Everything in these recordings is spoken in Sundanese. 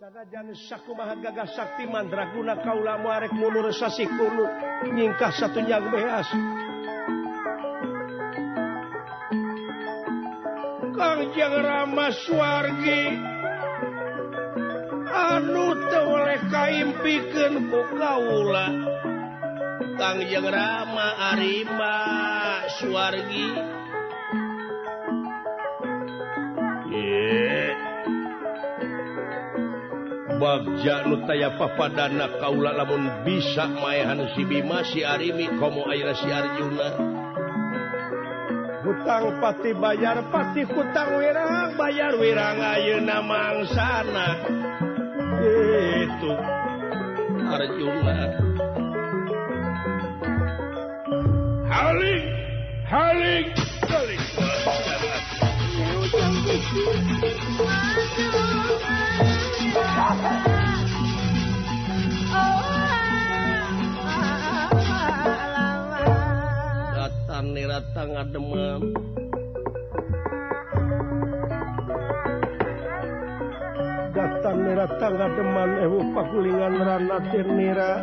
Gaga Sakti Mandraguna Kaula muarek munurasi kulu nyingkah satu nyang beas. Kang Jeng Rama Swargi anu teu oleh kaimpikeun ku kaula. Kang Jeng Rama Arima Swargi. Yeah. babjaknu taya papadana Kaula lamun bisa mayahan Sibima siarimi komo air si Arjuna. Hutang pati bayar pati hutang wirang. Bayar wirang ayeuna mangsana. Itu Arjuna. Haling Haling Haling. datang rata ngademam datang rata ngademan ewu eh, pakulingan ranatir nira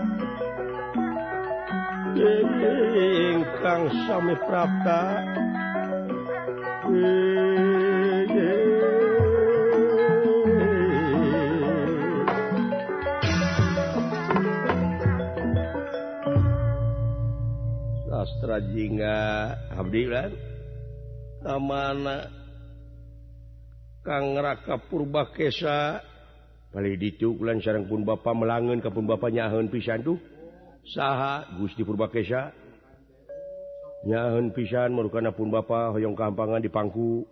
Ingkang sami prapta. Abdilan mana raka Purba Kesa paling dicukulan sarang pun Bapak melangen kapun bapaknya nyahun pisan tuh saha Gusti Purba Kesa nyahun pisan merukan pun Bapak hoyong kampangan di pangku.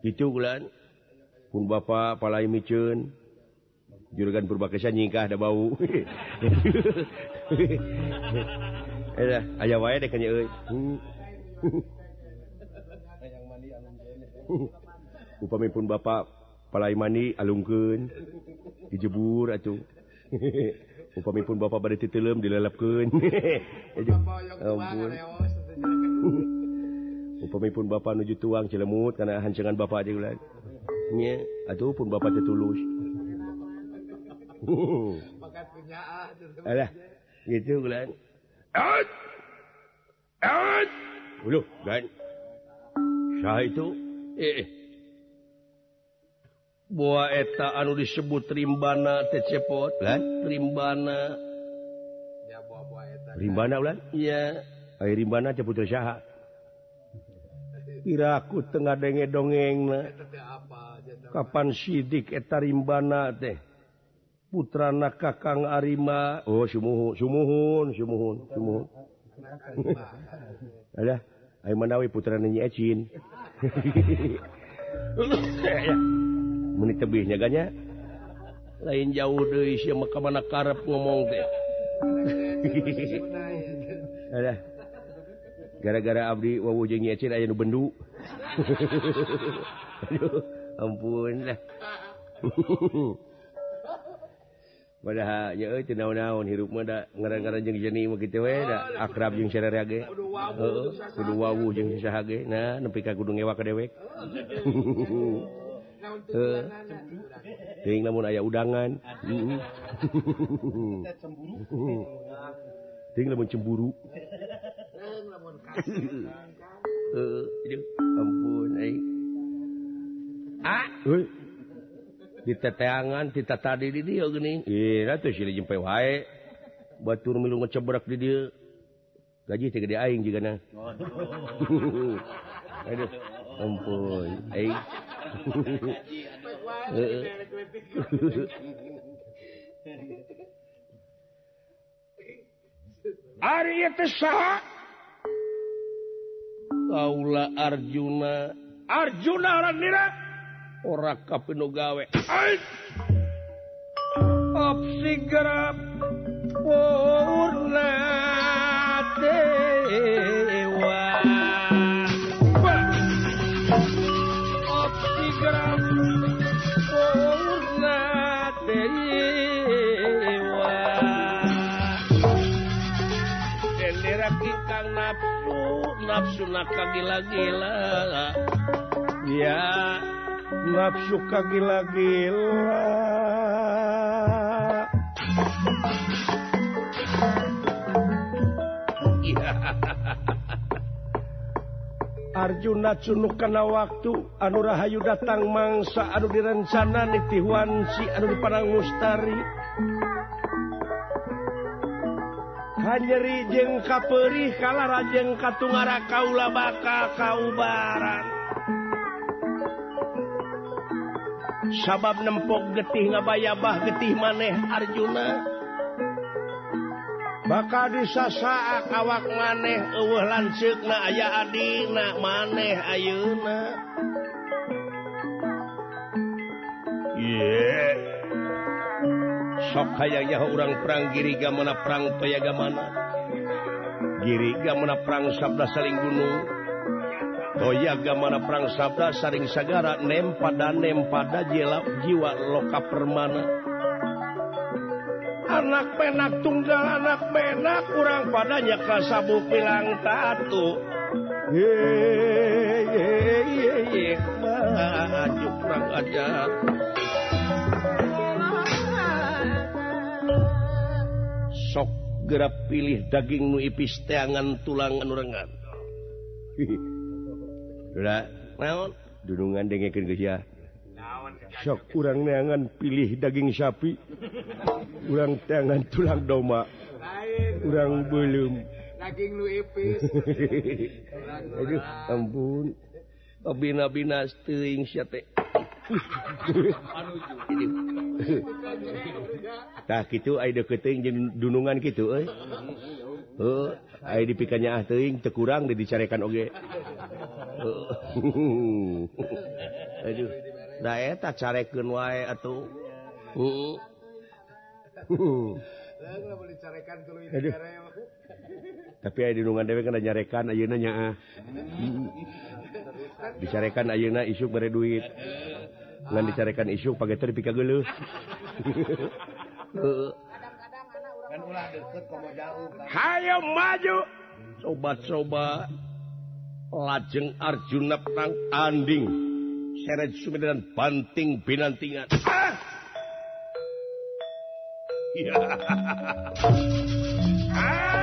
Dicukulan pun Bapak palai micun juragan Purba Kesa nyingkah ada bau. aya wae deh kayaknya upami pun bapak palai mani alungkeun dijebur atuh. Upami pun bapak bade titelem dilelepkeun ampun. Upami pun bapak nuju tuang cilemut kana hancengan bapak aja ulah nya atuh pun bapak teh tulus alah gitu ulah itu eh, eh. buah eta anu disebut rimbana tecepot rimbana. Ya, buah -buah rimbana iya rimbana ceput syaha. Iraku tengah denge dongeng kapan sidik eta rimbana teh? Putrana kakang Arima. Oh Sumuhunhunwi putra menit tebih nyaganya. Lain jauh dari maka mana karep ngomong deh gara-gara Abdi wawujeng Yacin aja bendu. Ampun lah Padahal ya euy teu naon-naon hirup mah da ngaran-ngaran jeung jeni mah kitu we da akrab jeung sarerea ge. Heeh, kudu wawu jeung saha ge. Nah, nepi ka kudu ngewa ka dewek. Naon teu Heeh. Teuing lamun aya udangan. Heeh. Teuing lamun cemburu. Reung lamun kasih. Heeh, aduh, ampun aing. Ah, diteteangan kita tadi di dia wae. batur milu ngecebrak di dia. Gaji tiga gede aing juga aduh ampun aing. Ari itu saha? Kaula Arjuna. Arjuna orang ora kapgawe opsi garap nafsu nafsu naka gila-gila ya. nafsu kagila-gila. Arjuna Cunuk karena waktu anu Rahayu datang mangsa anu direncana nitihwan si anu di Padang Mustari. Hanyeri jeng kaperi kalah rajeng katungara kaula baka kaubaran. sabab nempok getih ngabayabah getih maneh Arjuna. Bakal disasaak awak maneh uh lancna aya Adina maneh Ayeuna. Yeah. sok kayaknya orang perang giriga mana perang toyaga mana? Giriga mana perang sabda saling gunung Oh Toyaga mana perang sabda saring sagara nem pada nem pada jelap jiwa loka permana. Anak penak tunggal anak penak kurang padanya kasabu pilang tatu. Maju kurang ajar sok gerak pilih daging nu ipis teangan tulang anu rengan dunungan denge sok kurang neangan pilih daging sapi. Kurang tangan tulang doma kurang belum. Ampun. Tak gitu keting dunungan gitu eh oh, dipikannya ah teing tekurang didicarekan oge. aduh da eta carekeun wae atuh heeh tapi aya dinungan dewe kana nyarekan ayeuna nya ah dicarekan ayeuna isuk bere duit ngan dicarekan isuk pake teh dipika geuleuh Hayo maju sobat-sobat lajeng Arjuna perang tanding. Seret sumedan banting binantingan. Ah!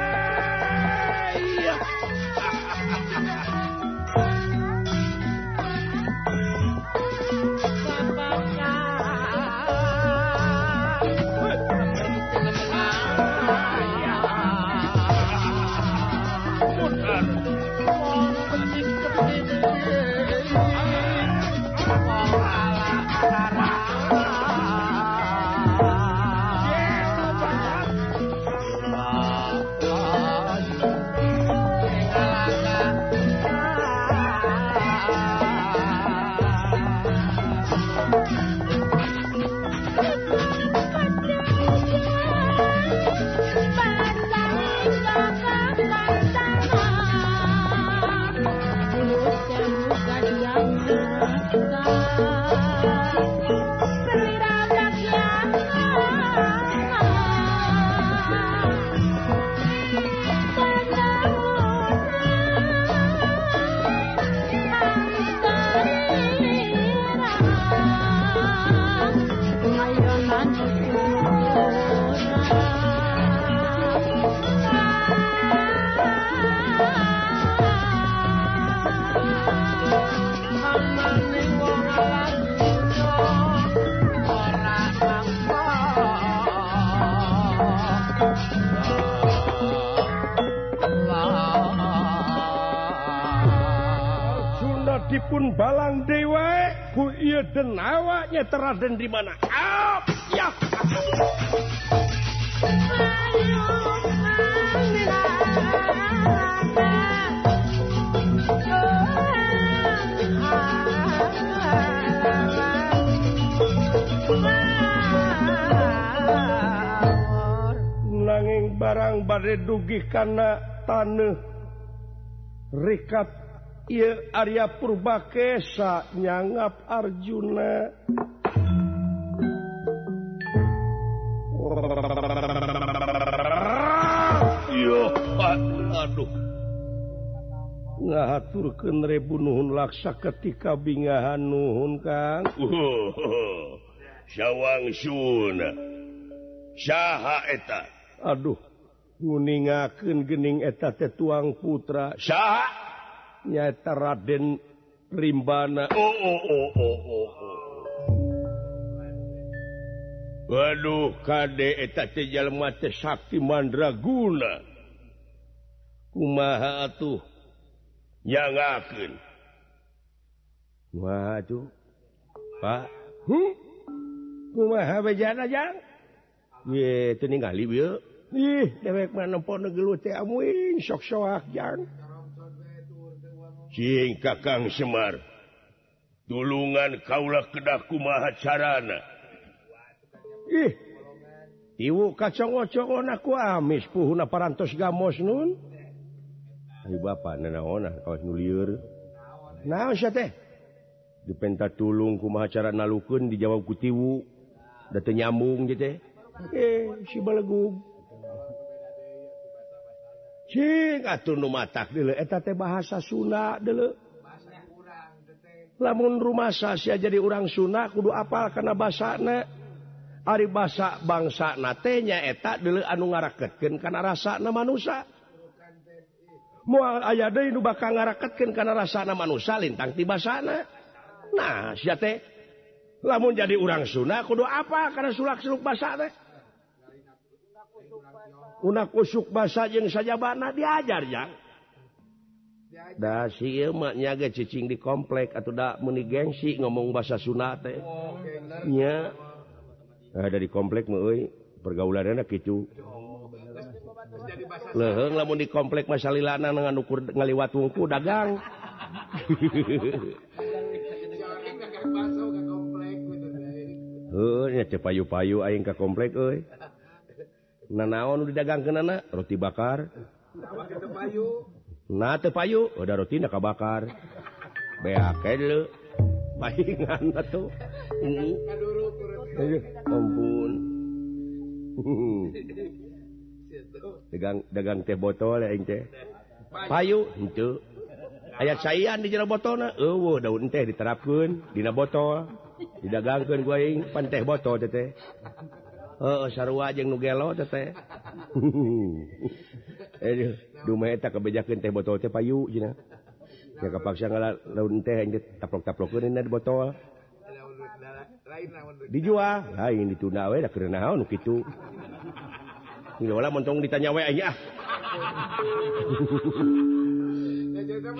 dan di mana? Ah, ya. Nanging barang badai dugi karena tanah rikat. Ia Arya Purbakesa nyangap Arjuna. ngahatur rebu Nuhun laksa ketika bingahan Nuhun Kang. Sawwang Sun Syaheta Aduh nguningaken gening eta tuang putra. Syah nyata Raden Rimbana. Oh, oh, oh, oh, oh, oh. Waduh kade eta tejal mate sakti mandraguna. Kumaha atuh? nyangakeun waduh Pak. Hmm? kumaha bejana jang? Ye teu ningali bieu ih dewek mah nempo negelu teh amuin eh, sok soak ah, jang. Cing kakang semar. Tulungan kaulah kedah kumaha carana. Ih ibu kacang-kacang aku ah, amis puhuna parantos gamos nun. dipenta tulung kumaha cara nalukun dijawab kutiwu teu nyambung gitu eh, si bahasa Sunda namun rumah sia jadi orang Sunda kudu apal karena bahasa Ari basa bangsa natenya etak dulu anu ngaraketken karena rasa na manusia mual aya nu bakal ngarakatkan karena rasana manusia lintang tiba sana nah si lamun jadi urang sunnah kudu apa karena sulak-suluk basa teh? Unak kusuk basa yang saja bana diajar ya da si emak nyaga cicing di komplek atau dak meni gengsi ngomong bahasa Sunda teh. Nya ada di komplek pergaulan enak gitu leheng di komplek masalahana dengan ukur ngaliwat wungku dagang Uh, payu-payu aing ke komplek euy. Na naon didagang ke nana roti bakar. na teu payu, udah roti na kabakar. Beak lu. Paingan atuh. Ampun. dagang teh botol payu itu ayat saya di jero botol uh, daun teh diterapkan Dina botol. Didagangkan gue pan teh botol teh uh, sarwajeng nugelo teh dumaeta kebejakan teh botol teh payu jina ya kapaksa ngalah daun teh yang taplok taplokin ini di botol. Dijual. Lain ditunda we da keur naon kitu. mentong ditanya wa ah.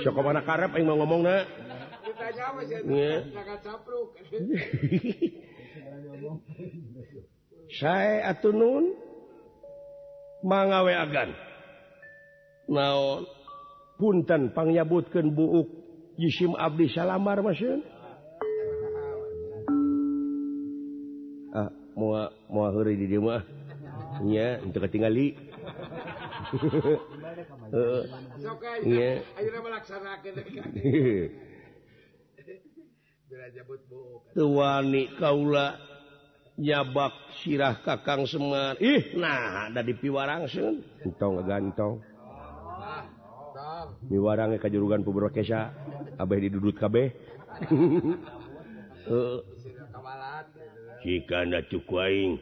Sok mana karep aing mau ngomong na saya atunun mangawe agan. Naon punten pangyabutkeun buuk jisim abdi salamar maksud ah moa moa heuri di dieu mah. nya untuk ketingali tuani kaula nyabak sirah kakang Semar. Ih nah ada di piwarangsen entong gantong miwarangnya kajurugan pubro kesa. Abah didudut kabeh. Jika anda cukup aing.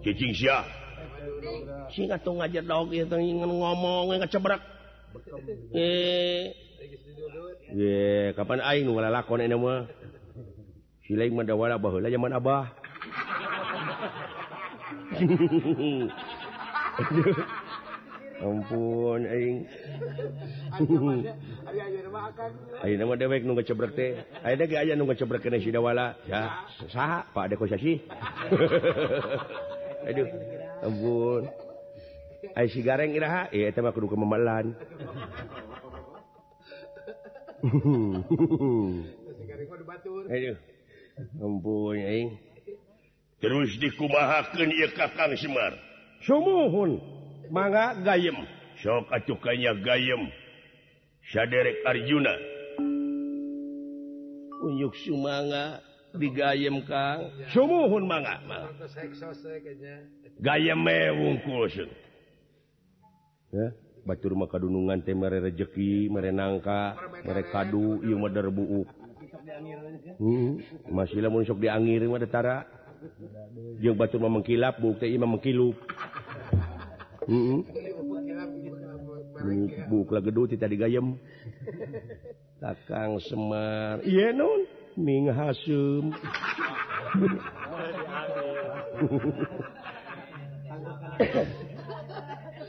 cicing sia sing atuh ngajar dog itu ingin ngomong nggak eh eh kapan aing nu lakon ini mah si lain mah dawala baheula zaman abah ampun aing aing nama dewek nunggu cebrek teh aing deh aja nunggu cebrek kena si dawala. Ya sah pak ada kosasi aduh ampun. Ay si gareng iraha iya teh mah kudu kememelan aduh ampun aing. Terus dikumahakeun ieu Kakang Semar sumuhun mangga gayem. Sok atuh kanya gayem. Saderek Arjuna. Unjuk sumangga. digayem Kang sumuhun manga gaya mewungkul Batur maka dunungan teh mere rejeki mere nangka mere kadu ieu mah derbuuk hmm, masih lamun sok diangir mah datara jeung batur mah mengkilap hmm, hmm. buuk teh mengkilup. Heeh buuk tadi gayem. Takang semar. Ieu Ming Hasum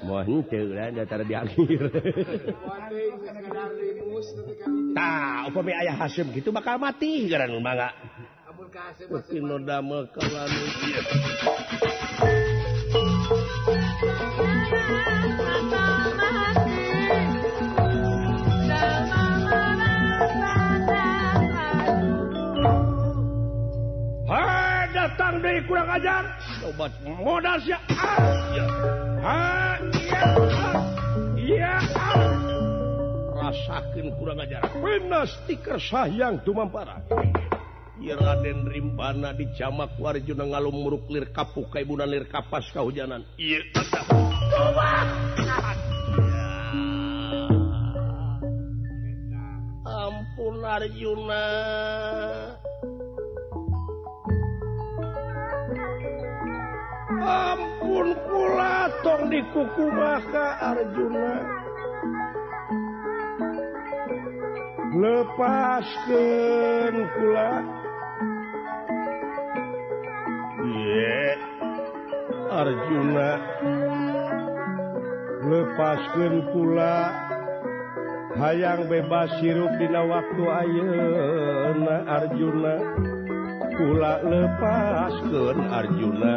mohon antara di akhir. Tak upami ayah Hasum gitu bakal mati karena mangga. Abdul Qasim masih deui kurang ajar. Obat modal sia. Ah, iya. Iya. Rasakeun kurang ajar. Pena stiker sayang tumampara. Ieu Raden Rimpana di Camak Warjuna ngalumuruk lir kapuk kaibuna lir kapas kahujanan. Ieu tetep. Ampun Arjuna. ampun pula tong dikuku maka Arjuna. Lepaskan pula. Ye Arjuna. Lepaskan pula. Hayang bebas sirup dina waktu ayeuna Arjuna. Pula lepaskan Arjuna.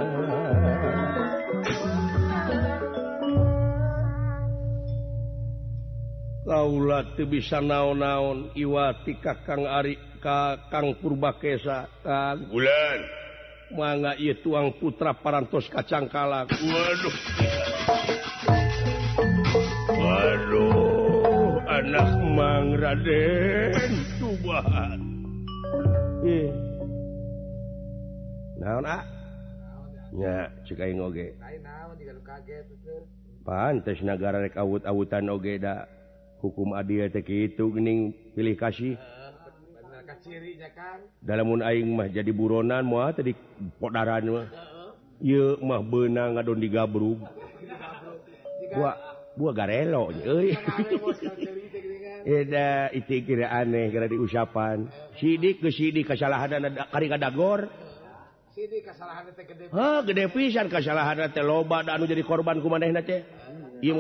Laula bisa naon-naon Iwati Kakang Ari Kakang Purbakesa kan bulan. Manga ieu tuang putra parantos kacang kalak waduh. Waduh anak Mang Raden tubahan. eh naon ah nya cekainge pantes negara rek awut-awutan oge da. Hukum adil teki itu gening pilih kasih dalam aing mah jadi buronan mua ah, tadi podaran mah ye mah benang ngadon digabrug. Gua gua garelo euy Eda itu kira aneh karena diusapan sidik ke sidik kesalahan ada kari kadagor gede pisan. Kesalahan loba anu jadi korban ku maneh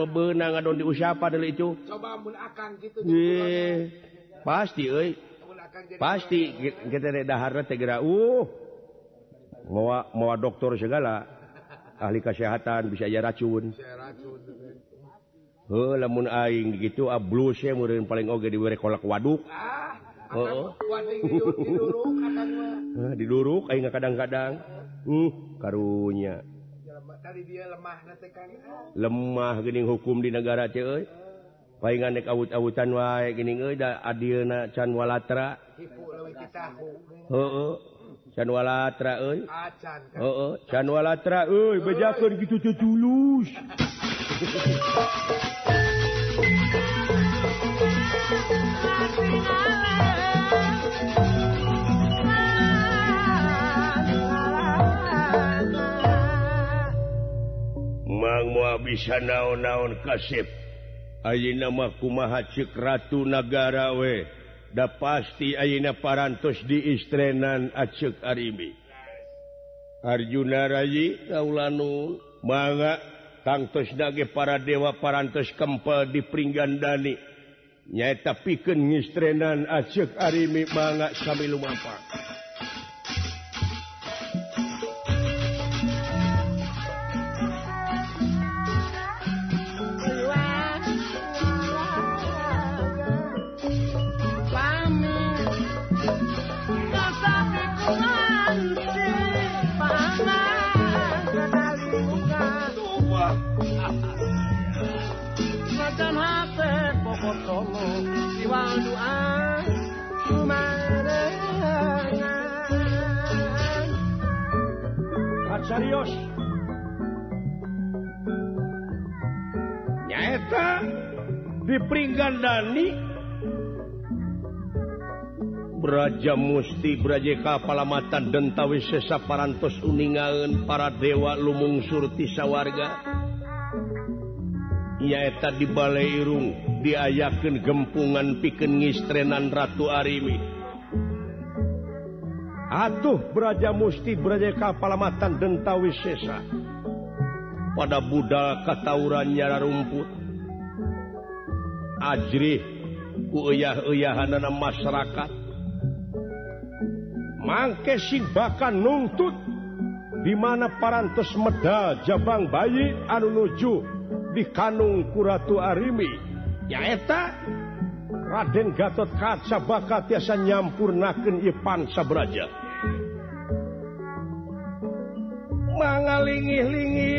benang adon di usapa dulu itu. Coba akan gitu, pasti oi. pasti kita dahar uh mau mau dokter segala. Ahli kesehatan bisa aja racun. Oh, lamun aing gitu ah, ablus ya paling oge di kolak waduk. Ah. Oh, oh. diduruk kadang-kadang. Uh, Karunnya lemah gening hukum di negara ce palingan dek awut-awutan wae gini da adilna can walatra. Heeh can walatra euy. Heeh can walatra euy bejakeun kitu tulus. bisa naon-naon kasep Ayina namaku maha cek Ratu negara we. Da pasti ayina parantos di istrenan acek arimi. Arjuna Raji kaulanun. manga tangtos dage para dewa parantos kempel di pringgan Dani nyaeta piken ngistrenan acek Arimi manga sambil lumampang serius di peringgan Dani Braja Musti Braja Kapalamatan dan Tawisesa Parantos Uningan para Dewa Lumung Surti Sawarga nyata di Balai Irung diayaken gempungan piken ngistrenan Ratu Arimi. Atuh beraja musti beraja kapalamatan dentawi sesa. Pada Buddha katauran nyara rumput. Ajri kuah-uyahanana masyarakat. Mangke sibakan nuntut dimana parantes medal Jabang bayi anu nuju di Kanung Kuratu Arimi. nyaeta Raden Gatot Kaca bakat tiasa nyampurnaken Ipan Sabraja mangalingi-lingi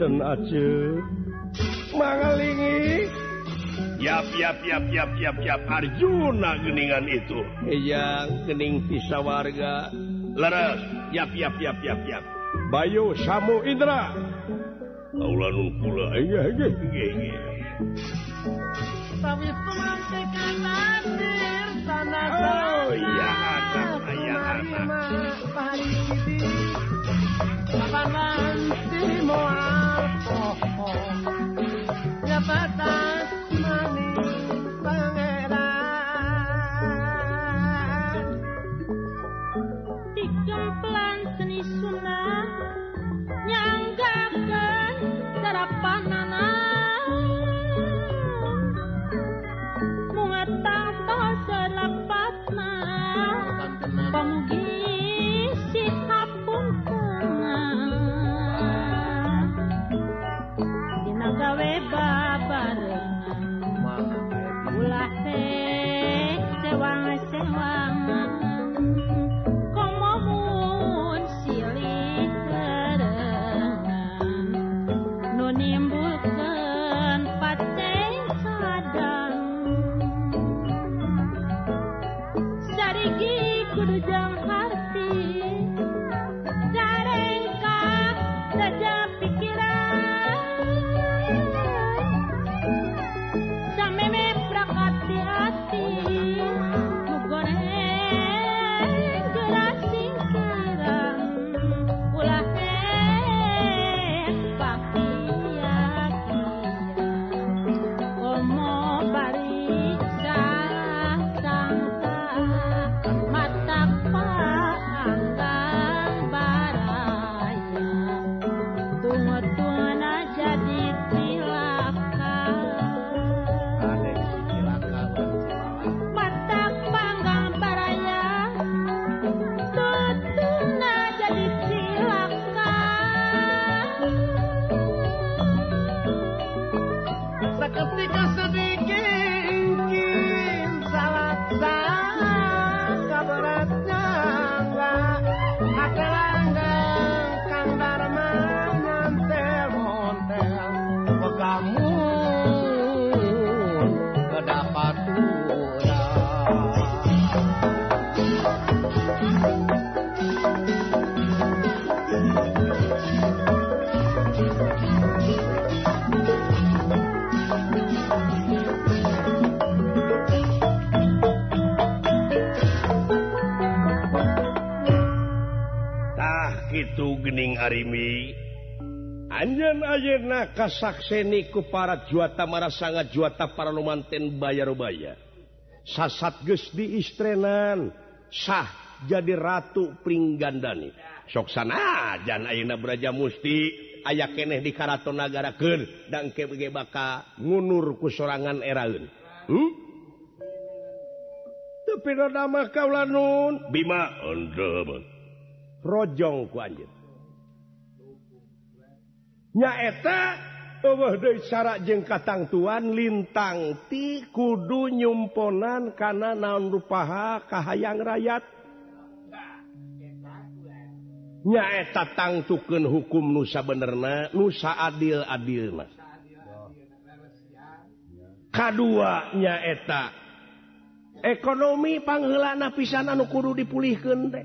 dan aja. Mangelingi. Yap yap yap yap yap yap. Arjuna geningan itu. Yang gening bisa warga. Leres yap yap yap yap yap. Bayu Samu Indra. Kaulanun kula iya iya iya. Tapi campana. ayeuna kasakseni ku para juata marah sangat juata para lumanten bayarubaya. Sasat geus diistrenan, sah jadi ratu pringgandani. Sok sana jan ayeuna Braja Musti aya keneh di Karaton Nagarakeun dangke bege baka ngunur ku sorangan eraeun. Hmm? Tapi rada mah kaula nun bima endem. Rojong ku anjeun. nyaeta syarat jengkatang katangtuan lintang ti kudu nyumponan karena naon rupaha kahayang rakyat. Nyaeta tangtuken hukum nusa benerna nusa adil adil Mas K2 nyaeta ekonomi pangelana pisan anu kudu dipulihkan deh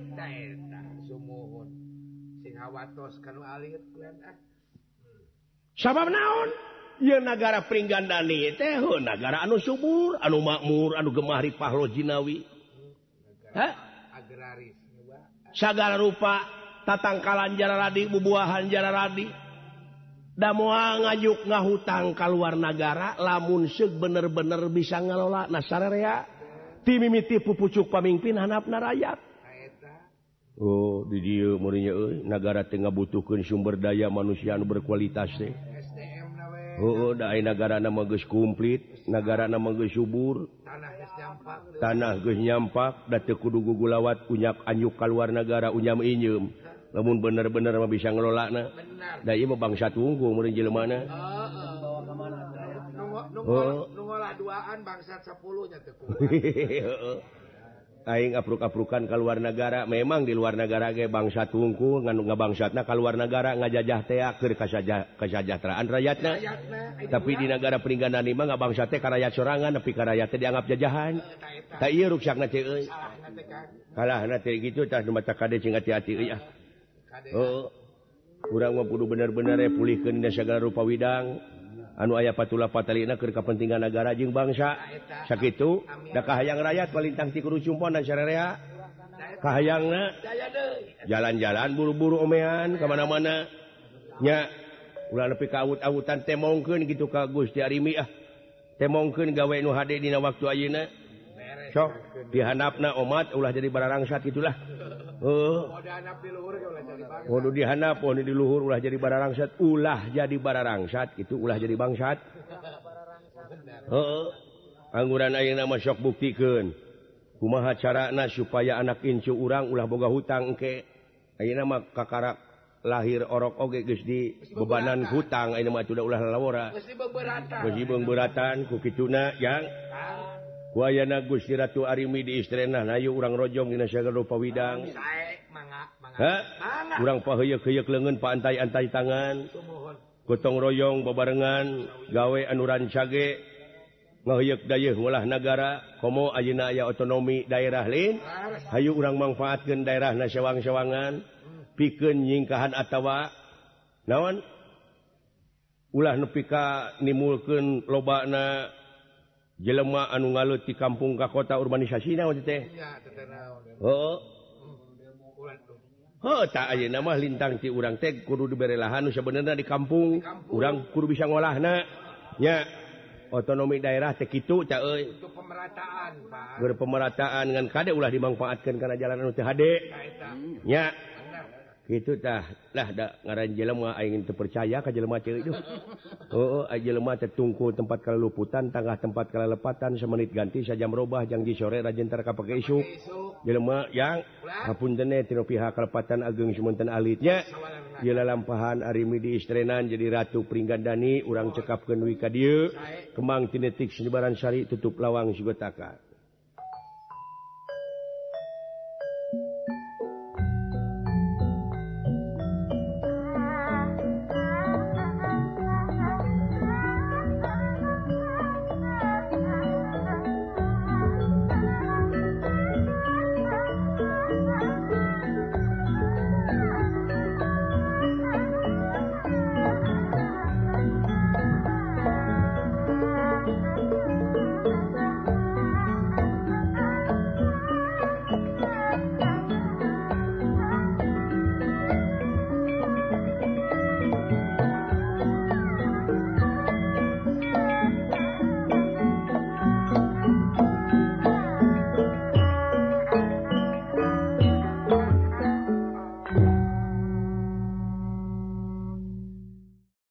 sabab naon? Ya negara Pringgandani teh negara anu subur anu makmur anu gemari Pahlo Jinawi. Segala rupa tatangkalan jara radi bubuahan jara radi. Da mua ngajuk ngahutang keluar negara lamun seuk bener-bener bisa ngelola nasararea timimiti pupucuk pemimpin hanapna rakyat Oh did eh, negara-tengah butuhkan sumber daya manusia berkualitas eh. oh, oh negara nama kumplit negara nama subur. Tanah ge nyampak. Datkudu gugulawat punyak anyuk kal luar negara unyam injem namun bener-bener bisa ngelola mau bangsa tunggu menjil mana oh. Aing apruk-aprukan ke luar negara memang di luar negara ge bangsa tungku ngandung bangsatna ke luar negara ngajajah teh keur kesejahteraan rakyatna. Tapi di negara peringganan mah nggak bangsa ka rakyat sorangan tapi rakyat teh dianggap jajahan. Tak ieu ruksakna teh euy. Kalah teh gitu tah maca kade cing hati-hati euy ah. Oh urang mah kudu bener-bener ya pulihkeun dina segala rupa widang. anu aya patula Fatalina ke kepentingan negara Jing bangsa. Sakit dakah hayang rakyat palingintang tikuru Cumpon dan syria Kahang jalan-jalan buru-buru omean kemana-mananya udah lebih kaut-autan temongken gitu kagus Arimi ah. Temongken gawe nu HD dina waktu Ayeuna. Sok dihanapna umat ulah jadi bararangsat itulah uh. dihanap diluhur ulah jadi bara rangsat ulah jadi bara rangsat itu ulah jadi bangsat. Uh. angguran ayeuna nama sok buktikan kumaha carana supaya anak incu urang ulah boga hutang ke Ayeuna nama kakara lahir orok oge geus di bebanan hutang air nama sudah ulah lawora beratan kukiuna yang? wayana Gusti Ratu Arimi di istrenah nayu urang rojong Di Pawidang kurang paheyek-yek lengan pantai antai tangan. Gotong royong bebarengan gawe anuran cage ngayek dayuh ulah negara komo ayeuna aya otonomi daerah lain. Hayu urang manfaatkan daerah nasyawang sewangan piken nyingkahan atawa. Nawan ulah nepika nimulken lobana jelemah anu ngalut di kampung ka kota urbanisasi na teh? Oh. Oh, tak nama lintang ti urang teh kudu diberi lahan sebenarnya di kampung. Urang kudu bisa ngolah na ya otonomi daerah teh kitu ca euy. Pemerataan pemerataan ngan kade ulah dimanfaatkeun kana jalan anu teh hade. Nya gitutahlah ngaran jelemah ingin terpercaya ke jelemah itu oh jelemah tertungku tempat kalau luputan tangga tempat kalau lepatan semenit ganti saja merubah janji sore rajin terka pakai isu jelemah yang apun tene tino pihak kelepatan ageng semunten alitnya. Gila lampahan arimi di istrenan jadi ratu peringandani orang cekap kenui kadir kemang tinetik sebaran syari tutup lawang sibataka